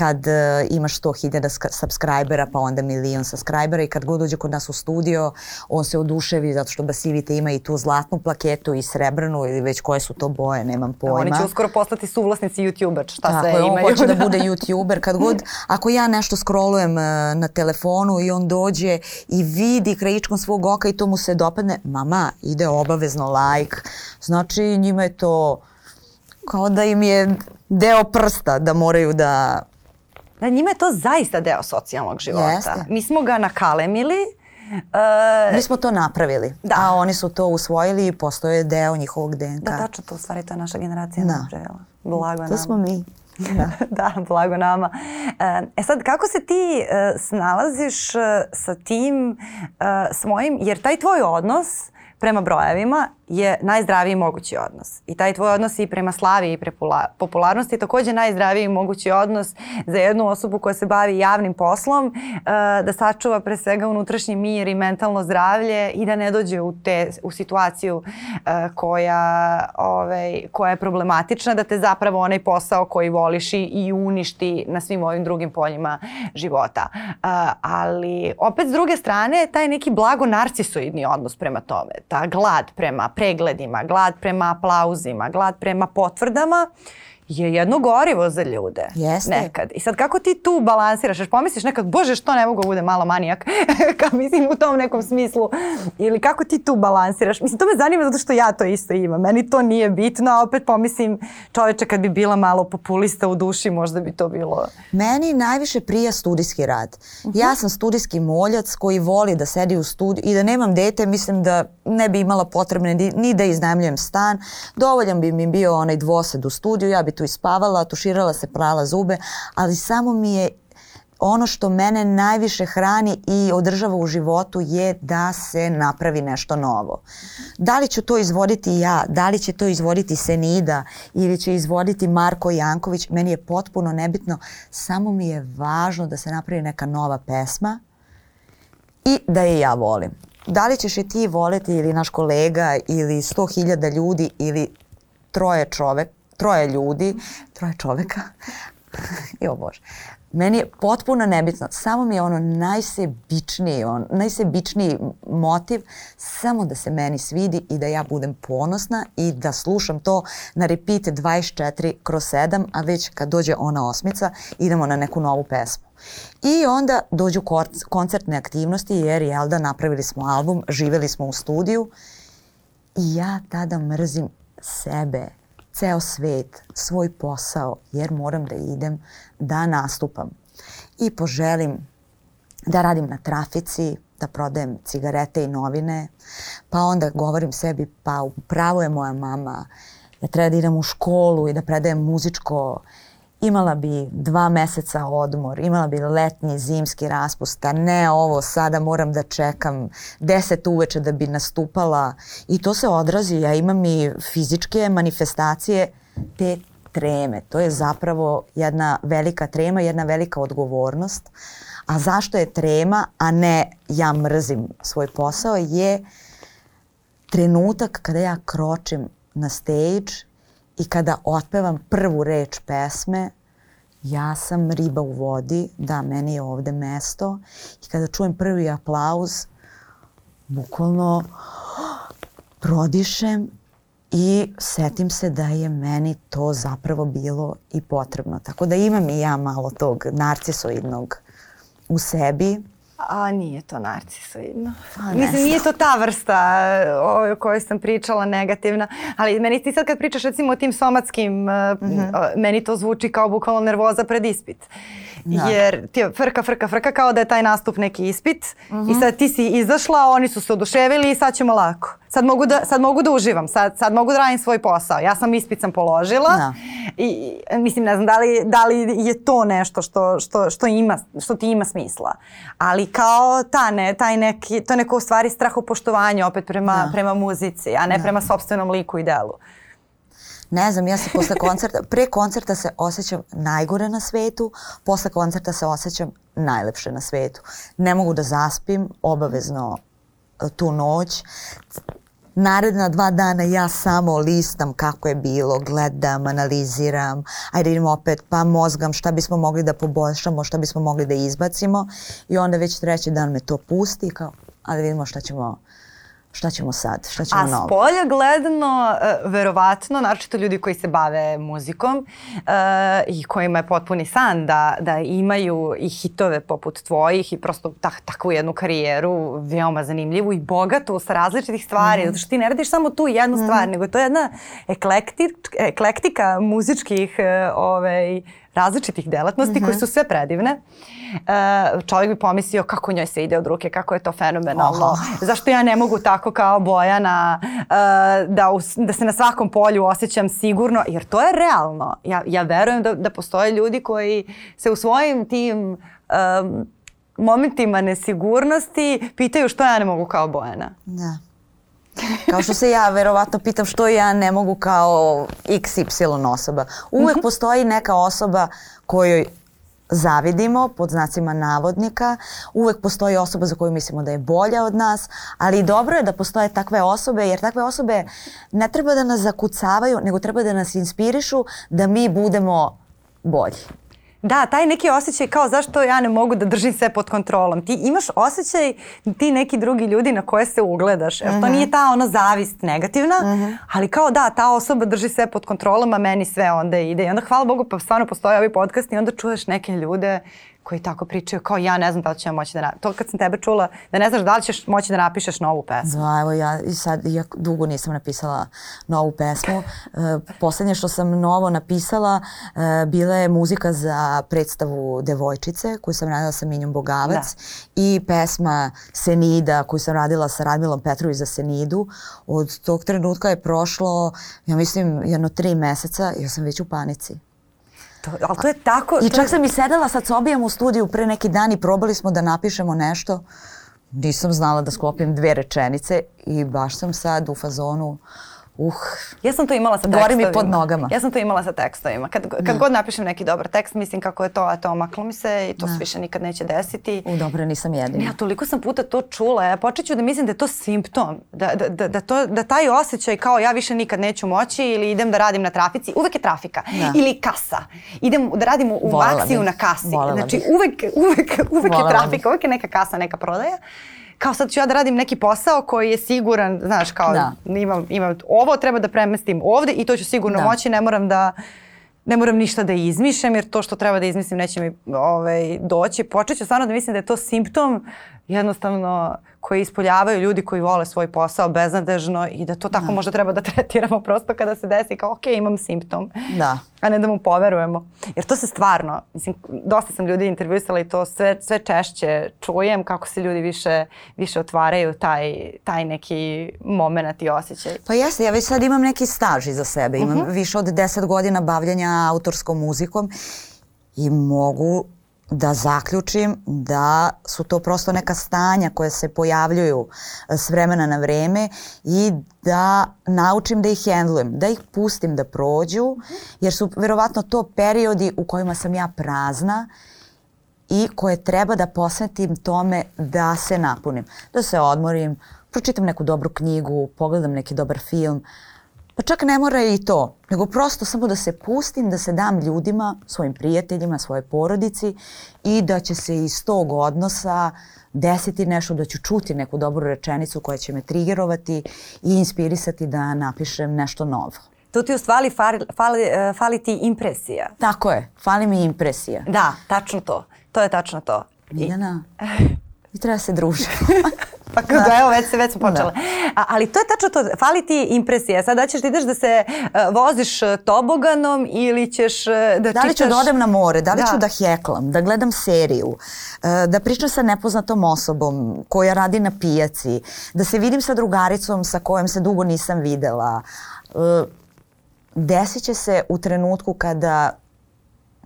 kad uh, imaš 100.000 subscribera, pa onda milion subscribera i kad god dođe kod nas u studio, on se oduševi zato što Basivite ima i tu zlatnu plaketu i srebrnu ili već koje su to boje, nemam pojma. Oni će uskoro postati suvlasnici YouTuber, šta Tako sve je, on imaju. hoće da bude YouTuber. Kad god, ako ja nešto scrollujem uh, na telefonu i on dođe i vidi krajičkom svog oka i to mu se dopadne, mama, ide obavezno like. Znači njima je to kao da im je deo prsta da moraju da Da, njima je to zaista deo socijalnog života. Jeste. Mi smo ga nakalemili. Uh, Mi smo to napravili, Da. a oni su to usvojili i postoje deo njihovog DNK. da, tačno to u stvari to je naša generacija Da. napravila. Blago to nama. smo mi. Da. da, blago nama. E, E sad, kako se ti e, snalaziš e, sa tim e, svojim, jer taj tvoj odnos prema brojevima je najzdraviji mogući odnos. I taj tvoj odnos i prema slavi i prema popularnosti je takođe najzdraviji mogući odnos za jednu osobu koja se bavi javnim poslom, e, da sačuva pre svega unutrašnji mir i mentalno zdravlje i da ne dođe u, te, u situaciju e, koja, ovaj, koja je problematična, da te zapravo onaj posao koji voliš i, uništi na svim ovim drugim poljima života. E, ali opet s druge strane, taj neki blago narcisoidni odnos prema tome, ta glad prema pregledima, glad prema aplauzima, glad prema potvrdama je jedno gorivo za ljude. Jeste. Nekad. I sad kako ti tu balansiraš? Jer pomisliš nekad, bože što ne mogu da bude malo manijak, ka mislim u tom nekom smislu. Ili kako ti tu balansiraš? Mislim, to me zanima zato što ja to isto imam. Meni to nije bitno, a opet pomislim čoveče kad bi bila malo populista u duši, možda bi to bilo... Meni najviše prija studijski rad. Ja sam studijski moljac koji voli da sedi u studiju i da nemam dete, mislim da ne bi imala potrebne ni, ni da iznajmljujem stan. Dovoljan bi mi bio onaj dvosed u studiju, ja bi tu ispavala, tuširala se, prala zube, ali samo mi je ono što mene najviše hrani i održava u životu je da se napravi nešto novo. Da li ću to izvoditi ja, da li će to izvoditi Senida ili će izvoditi Marko Janković, meni je potpuno nebitno, samo mi je važno da se napravi neka nova pesma i da je ja volim. Da li ćeš je ti voleti ili naš kolega ili 100.000 ljudi ili troje čovek, troje ljudi, troje čoveka, jo bože, meni je potpuno nebitno, samo mi je ono najsebičniji, on, najsebičniji motiv, samo da se meni svidi i da ja budem ponosna i da slušam to na repeat 24 kroz 7, a već kad dođe ona osmica, idemo na neku novu pesmu. I onda dođu koncertne aktivnosti jer jel da napravili smo album, živeli smo u studiju i ja tada mrzim sebe, ceo svet, svoj posao jer moram da idem da nastupam. I poželim da radim na trafici, da prodajem cigarete i novine, pa onda govorim sebi pa upravo je moja mama, ja treba da idem u školu i da predajem muzičko imala bi dva meseca odmor, imala bi letnji, zimski raspust, a ne ovo sada moram da čekam deset uveče da bi nastupala i to se odrazi, ja imam i fizičke manifestacije te treme. To je zapravo jedna velika trema, jedna velika odgovornost. A zašto je trema, a ne ja mrzim svoj posao, je trenutak kada ja kročim na stage i kada otpevam prvu reč pesme, ja sam riba u vodi, da, meni je ovde mesto i kada čujem prvi aplauz, bukvalno prodišem i setim se da je meni to zapravo bilo i potrebno. Tako da imam i ja malo tog narcisoidnog u sebi. A nije to narcisoidno. Mislim, nije to ta vrsta o kojoj sam pričala negativna, ali meni ti sad kad pričaš recimo o tim somatskim, mm -hmm. meni to zvuči kao bukvalno nervoza pred ispit. Da. Jer ti je frka, frka, frka kao da je taj nastup neki ispit mm -hmm. i sad ti si izašla, oni su se oduševili i sad ćemo lako. Sad mogu da, sad mogu da uživam, sad, sad mogu da radim svoj posao. Ja sam ispit sam položila da. i mislim ne znam da li, da li je to nešto što, što, što, ima, što ti ima smisla. Ali kao ta ne, taj neki, to neko u stvari strahopoštovanje opet prema, da. prema muzici, a ne da. prema sobstvenom liku i delu. Ne znam, ja se posle koncerta, pre koncerta se osjećam najgore na svetu, posle koncerta se osjećam najlepše na svetu. Ne mogu da zaspim, obavezno tu noć. naredna dva dana ja samo listam kako je bilo, gledam, analiziram, ajde idemo opet, pa mozgam šta bismo mogli da poboljšamo, šta bismo mogli da izbacimo i onda već treći dan me to pusti kao, ali vidimo šta ćemo šta ćemo sad, šta ćemo novo. A spolja gledano, uh, verovatno, naročito ljudi koji se bave muzikom uh, i kojima je potpuni san da, da imaju i hitove poput tvojih i prosto tak, takvu jednu karijeru veoma zanimljivu i bogatu sa različitih stvari, mm. zato što ti ne radiš samo tu jednu mm. stvar, nego to je jedna eklektik, eklektika muzičkih uh, ovaj, različitih delatnosti mm -hmm. koje su sve predivne. Uh, čovjek bi pomislio kako njoj se ide od ruke, kako je to fenomenalno. Oh. Zašto ja ne mogu tako kao Bojana uh, da, us, da se na svakom polju osjećam sigurno, jer to je realno. Ja, ja verujem da, da postoje ljudi koji se u svojim tim um, momentima nesigurnosti pitaju što ja ne mogu kao Bojana. Da. Kao što se ja verovatno pitam što ja ne mogu kao XY osoba. Uvek mm -hmm. postoji neka osoba kojoj zavidimo, pod znacima navodnika. Uvek postoji osoba za koju mislimo da je bolja od nas, ali dobro je da postoje takve osobe, jer takve osobe ne treba da nas zakucavaju, nego treba da nas inspirišu da mi budemo bolji. Da, taj neki osjećaj kao zašto ja ne mogu da držim sve pod kontrolom. Ti imaš osjećaj ti neki drugi ljudi na koje se ugledaš. Jer to mhm. nije ta ono zavist negativna, uh mhm. -huh. ali kao da, ta osoba drži sve pod kontrolom, a meni sve onda ide. I onda hvala Bogu pa stvarno postoje ovi podcast i onda čuješ neke ljude koji tako pričaju kao ja ne znam da li ću ja moći da napišem. To kad sam tebe čula da ne znaš da li ćeš moći da napišeš novu pesmu. Da, evo ja i sad ja dugo nisam napisala novu pesmu. E, poslednje što sam novo napisala e, bila je muzika za predstavu Devojčice koju sam radila sa Minjom Bogavac da. i pesma Senida koju sam radila sa Radmilom Petrović za Senidu. Od tog trenutka je prošlo, ja mislim, jedno tri meseca i ja sam već u panici. To, ali to je tako... I čak sam i sedela sa Cobijom u studiju pre neki dan i probali smo da napišemo nešto. Nisam znala da sklopim dve rečenice i baš sam sad u fazonu Uh, ja sam to imala sa tekstovima. Gori mi pod nogama. Ja sam to imala sa tekstovima. Kad, kad da. god napišem neki dobar tekst, mislim kako je to, a to omaklo mi se i to da. se više nikad neće desiti. U, dobro, nisam jedina. Ja toliko sam puta to čula. Ja počeću da mislim da je to simptom. Da, da, da, da, to, da taj osjećaj kao ja više nikad neću moći ili idem da radim na trafici. Uvek je trafika. Da. Ili kasa. Idem da radim u akciju bih. na kasi. Volela znači bih. uvek, uvek, uvek Volela je trafika. Uvek je neka kasa, neka prodaja kao sad ću ja da radim neki posao koji je siguran, znaš, kao da. imam, imam ovo, treba da premestim ovde i to ću sigurno da. moći, ne moram da ne moram ništa da izmišljam jer to što treba da izmislim neće mi ovaj, doći. Počeću stvarno da mislim da je to simptom jednostavno koji ispoljavaju ljudi koji vole svoj posao beznadežno i da to tako da. možda treba da tretiramo prosto kada se desi kao ok, imam simptom. Da. A ne da mu poverujemo. Jer to se stvarno, mislim, dosta sam ljudi intervjuisala i to sve, sve češće čujem kako se ljudi više, više otvaraju taj, taj neki moment i osjećaj. Pa jeste, ja već sad imam neki staž iza sebe. Imam uh mhm. -huh. više od 10 godina bavljanja autorskom muzikom i mogu da zaključim da su to prosto neka stanja koje se pojavljuju e, s vremena na vreme i da naučim da ih hendlujem, da ih pustim da prođu, jer su verovatno to periodi u kojima sam ja prazna i koje treba da posvetim tome da se napunim, da se odmorim, pročitam neku dobru knjigu, pogledam neki dobar film, uh, Pa čak ne mora i to, nego prosto samo da se pustim, da se dam ljudima, svojim prijateljima, svoje porodici i da će se iz tog odnosa desiti nešto, da ću čuti neku dobru rečenicu koja će me trigerovati i inspirisati da napišem nešto novo. Tu ti u stvari fali, fali, fali ti impresija. Tako je, fali mi impresija. Da, tačno to. To je tačno to. Miljana, i treba se družiti. Pa kako, da. evo, već, se, već smo počele. Da. A, ali to je tačno to, fali ti impresija. Sad da ćeš ti ideš da se uh, voziš e, toboganom ili ćeš uh, da Da li ću da odem na more, da li da. ću da heklam, da gledam seriju, uh, da pričam sa nepoznatom osobom koja radi na pijaci, da se vidim sa drugaricom sa kojom se dugo nisam videla. Uh, desit će se u trenutku kada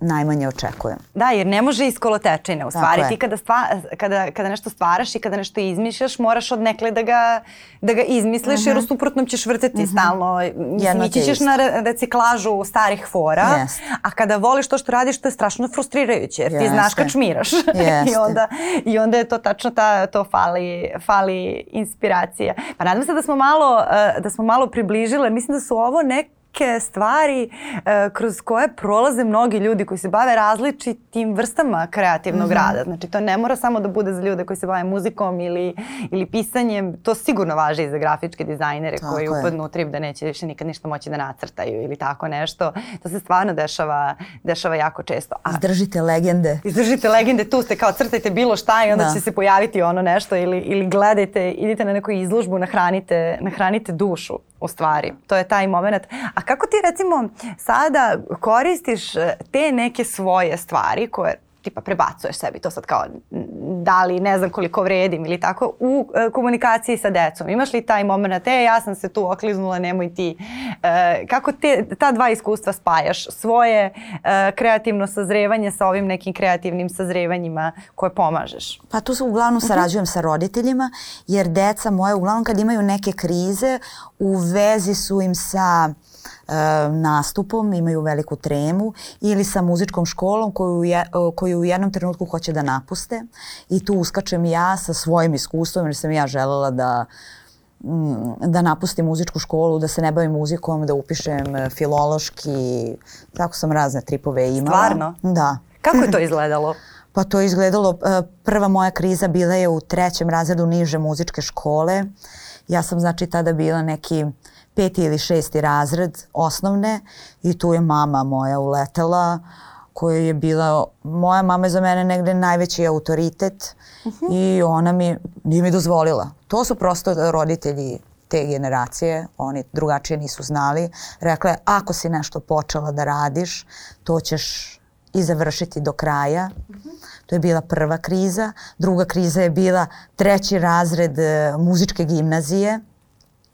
najmanje očekujem. Da, jer ne može iz kolotečine. U stvari ti kada, stva, kada, kada nešto stvaraš i kada nešto izmišljaš, moraš od nekle da ga, da ga izmisliš, uh -huh. jer u mhm. suprotnom ćeš vrteti uh mhm. -huh. stalno. Ići ćeš na reciklažu starih fora, yes. a kada voliš to što radiš, to je strašno frustrirajuće, jer ti znaš kad šmiraš. I, onda, I onda je to tačno ta, to fali, fali inspiracija. Pa nadam se da smo malo, eh, da smo malo približile. Mislim da su ovo neke neke stvari uh, kroz koje prolaze mnogi ljudi koji se bave različitim vrstama kreativnog mm -hmm. rada. Znači to ne mora samo da bude za ljude koji se bave muzikom ili, ili pisanjem. To sigurno važi i za grafičke dizajnere tako koji je. upadnu u trip da neće više nikad ništa moći da nacrtaju ili tako nešto. To se stvarno dešava, dešava jako često. A, izdržite legende. Izdržite legende, tu ste kao crtajte bilo šta i onda da. će se pojaviti ono nešto ili, ili gledajte, idite na neku izložbu, nahranite, nahranite dušu u stvari. To je taj moment. A kako ti recimo sada koristiš e, te neke svoje stvari koje tipa prebacuješ sebi to sad kao da li ne znam koliko vredim ili tako u e, komunikaciji sa decom. Imaš li taj moment, e ja sam se tu okliznula, nemoj ti. E, kako te, ta dva iskustva spajaš? Svoje e, kreativno sazrevanje sa ovim nekim kreativnim sazrevanjima koje pomažeš? Pa tu uglavnom mhm. sarađujem uh -huh. sa roditeljima jer deca moje uglavnom kad imaju neke krize u vezi su im sa nastupom, imaju veliku tremu ili sa muzičkom školom koju, je, koju u jednom trenutku hoće da napuste i tu uskačem ja sa svojim iskustvom jer sam ja želela da mm, da napustim muzičku školu, da se ne bavim muzikom, da upišem e, filološki, tako sam razne tripove imala. Stvarno? Da. Kako je to izgledalo? Pa to je izgledalo, e, prva moja kriza bila je u trećem razredu niže muzičke škole. Ja sam znači tada bila neki peti ili šesti razred osnovne i tu je mama moja uletela koja je bila, moja mama je za mene negde najveći autoritet uh mhm. -huh. i ona mi nije mi dozvolila. To su prosto roditelji te generacije, oni drugačije nisu znali. Rekla je, ako si nešto počela da radiš, to ćeš i završiti do kraja. Uh mhm. -huh. To je bila prva kriza. Druga kriza je bila treći razred e, muzičke gimnazije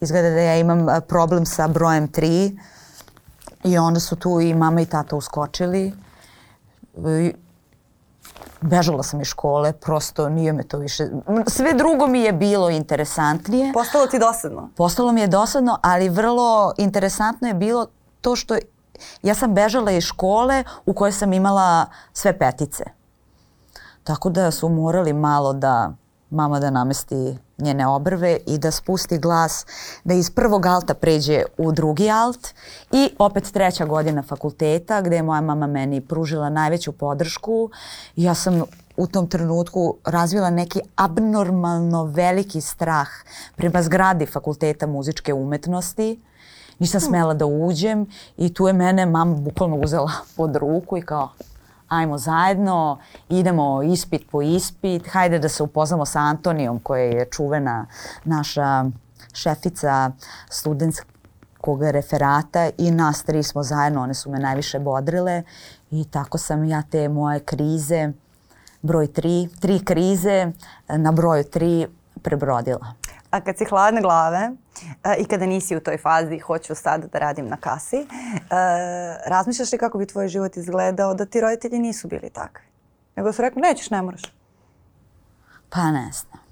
izgleda da ja imam problem sa brojem 3 i onda su tu i mama i tata uskočili. Bežala sam iz škole, prosto nije me to više... Sve drugo mi je bilo interesantnije. Postalo ti dosadno? Postalo mi je dosadno, ali vrlo interesantno je bilo to što ja sam bežala iz škole u kojoj sam imala sve petice. Tako da su morali malo da mama da namesti njene obrve i da spusti glas, da iz prvog alta pređe u drugi alt i opet treća godina fakulteta gde je moja mama meni pružila najveću podršku. Ja sam u tom trenutku razvila neki abnormalno veliki strah prema zgradi fakulteta muzičke umetnosti. Nisam smela da uđem i tu je mene mama bukvalno uzela pod ruku i kao ajmo zajedno, idemo ispit po ispit, hajde da se upoznamo sa Antonijom koja je čuvena naša šefica studentskog referata i nas tri smo zajedno, one su me najviše bodrile i tako sam ja te moje krize, broj tri, tri krize na broju tri prebrodila. A kad si hladne glave uh, i kada nisi u toj fazi hoću sad da radim na kasi, uh, razmišljaš li kako bi tvoj život izgledao da ti roditelji nisu bili takvi? Nego su rekli nećeš, ne moraš. Pa ne znam.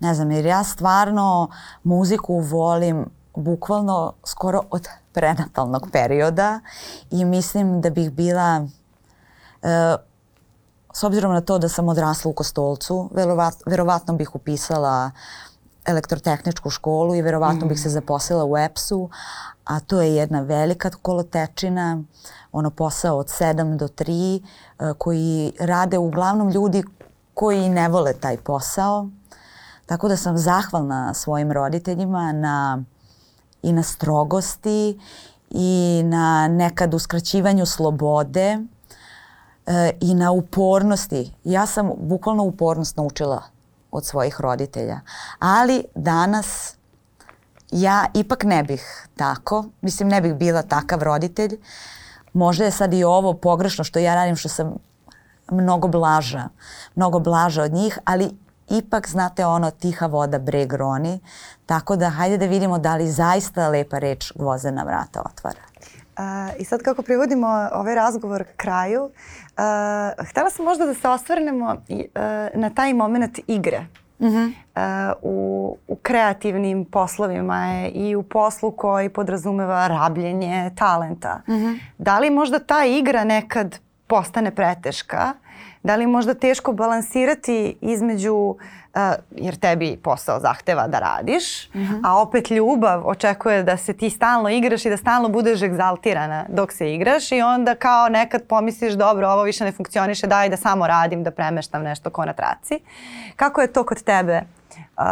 Ne znam, jer ja stvarno muziku volim bukvalno skoro od prenatalnog perioda i mislim da bih bila uh, s obzirom na to da sam odrasla u Kostolcu, verovat, verovatno bih upisala elektrotehničku školu i verovatno mm. bih se mm. zaposlila u EPS-u, a to je jedna velika kolotečina, ono posao od 7 do 3 e, koji rade uglavnom ljudi koji ne vole taj posao. Tako da sam zahvalna svojim roditeljima na, i na strogosti i na nekad uskraćivanju slobode e, i na upornosti. Ja sam bukvalno upornost naučila od svojih roditelja. Ali danas ja ipak ne bih tako, mislim ne bih bila takav roditelj. Možda je sad i ovo pogrešno što ja radim što sam mnogo blaža, mnogo blaža od njih, ali ipak znate ono tiha voda breg roni, tako da hajde da vidimo da li zaista lepa reč gvozdena vrata otvara. I sad kako privodimo ovaj razgovor kraju, uh, htela sam možda da se osvrnemo uh, na taj moment igre. Mm -hmm. uh, u, u kreativnim poslovima je i u poslu koji podrazumeva rabljenje talenta. Mm -hmm. Da li možda ta igra nekad postane preteška? Da li možda teško balansirati između uh, jer tebi posao zahteva da radiš, mm -hmm. a opet ljubav očekuje da se ti stalno igraš i da stalno budeš egzaltirana dok se igraš i onda kao nekad pomisliš dobro ovo više ne funkcioniše, daj da samo radim, da premeštam nešto ko na traci. Kako je to kod tebe uh,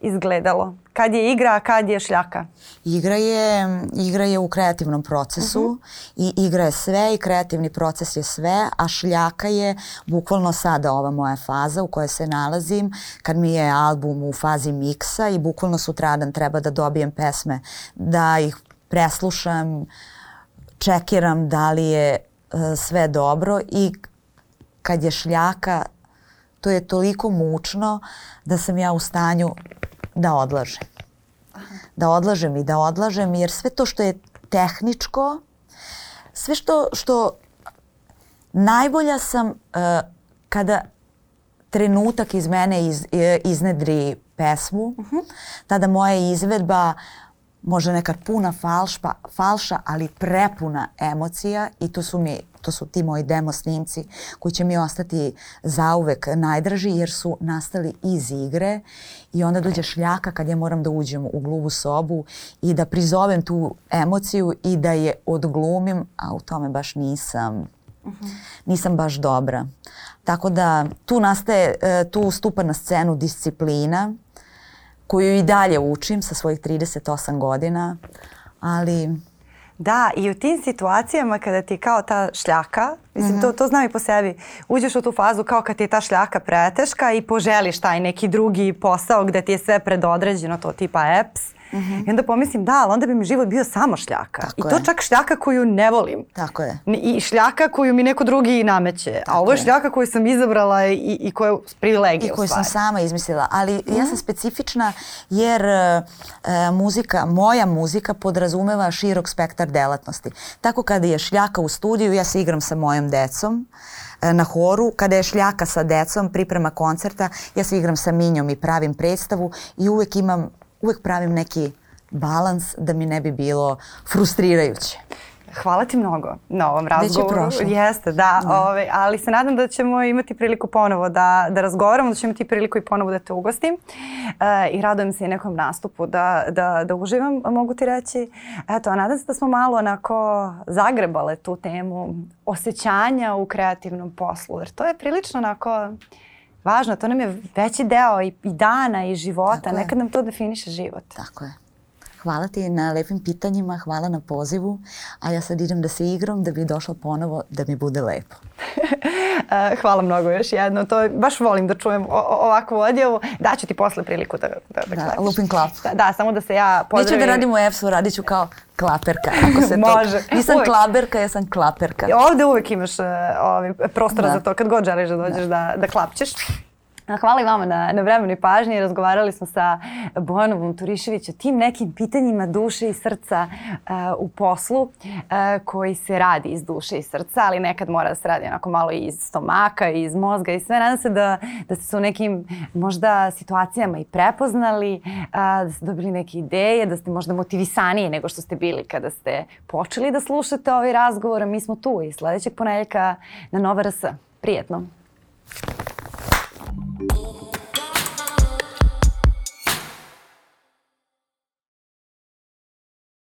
izgledalo? Kad je igra, a kad je šljaka? Igra je, igra je u kreativnom procesu uh -huh. i igra je sve i kreativni proces je sve, a šljaka je bukvalno sada ova moja faza u kojoj se nalazim, kad mi je album u fazi miksa i bukvalno sutradan treba da dobijem pesme, da ih preslušam, čekiram da li je uh, sve dobro i kad je šljaka to je toliko mučno da sam ja u stanju da odlažem. Da odlažem i da odlažem jer sve to što je tehničko, sve što, što najbolja sam uh, kada trenutak iz mene iz, iznedri pesmu, uh -huh. tada moja izvedba može nekad puna falšpa, falša, ali prepuna emocija i to su mi to su ti moji demo snimci koji će mi ostati zauvek najdraži jer su nastali iz igre i onda dođe šljaka kad ja moram da uđem u gluvu sobu i da prizovem tu emociju i da je odglumim, a u tome baš nisam nisam baš dobra. Tako da tu nastaje, e, tu stupa na scenu disciplina koju i dalje učim sa svojih 38 godina, ali Da, i u tim situacijama kada ti kao ta šljaka, mislim mm -hmm. to, to znam i po sebi, uđeš u tu fazu kao kad ti je ta šljaka preteška i poželiš taj neki drugi posao gde ti je sve predodređeno, to tipa apps, Mm -hmm. I onda pomislim da, ali onda bi mi život bio samo šljaka. Tako I to je. čak šljaka koju ne volim. Tako je. I šljaka koju mi neko drugi nameće. Tako A ovo je šljaka koju sam izabrala i, i koja je privilegija I koju sam sama izmislila. Ali mm -hmm. ja sam mhm. specifična jer uh, muzika, moja muzika podrazumeva širok spektar delatnosti. Tako kada je šljaka u studiju, ja se igram sa mojom decom e, na horu, kada je šljaka sa decom, priprema koncerta, ja se igram sa Minjom i pravim predstavu i uvek imam uvek pravim neki balans da mi ne bi bilo frustrirajuće. Hvala ti mnogo na ovom razgovoru. Već je prošlo. Jeste, da. da. Ove, ovaj, ali se nadam da ćemo imati priliku ponovo da, da razgovaramo, da ćemo imati priliku i ponovo da te ugostim. E, I radujem se i nekom nastupu da, da, da uživam, mogu ti reći. Eto, a nadam se da smo malo onako zagrebale tu temu osjećanja u kreativnom poslu. Jer to je prilično onako važno, to nam je veći deo i, i dana i života, Tako nekad je. nam to definiše život. Tako je. Hvala ti na lepim pitanjima, hvala na pozivu, a ja sad idem da se igram da bi došla ponovo da mi bude lepo. Hvala mnogo još jedno, to baš volim da čujem ovakvu odjavu. Daću ti posle priliku da, da, da, da lupim klap. Da, da, samo da se ja pozdravim. Neću da radim u EFS-u, radit ću kao klaperka. Ako se Može. To... Nisam uvek. klaberka, ja sam klaperka. Ovde uvek imaš uh, ovaj, prostora da. za to kad god želiš da dođeš da, da, da klapćeš. Hvala i vama na, na vremenu i pažnji. Razgovarali smo sa Bojanovom Turišević o tim nekim pitanjima duše i srca uh, u poslu uh, koji se radi iz duše i srca, ali nekad mora da se radi onako malo iz stomaka, i iz mozga i sve. Nadam se da, da ste se u nekim možda situacijama i prepoznali, uh, da ste dobili neke ideje, da ste možda motivisaniji nego što ste bili kada ste počeli da slušate ovaj razgovor. Mi smo tu i sledećeg ponedjeljka na Nova RS. Prijetno! Oh.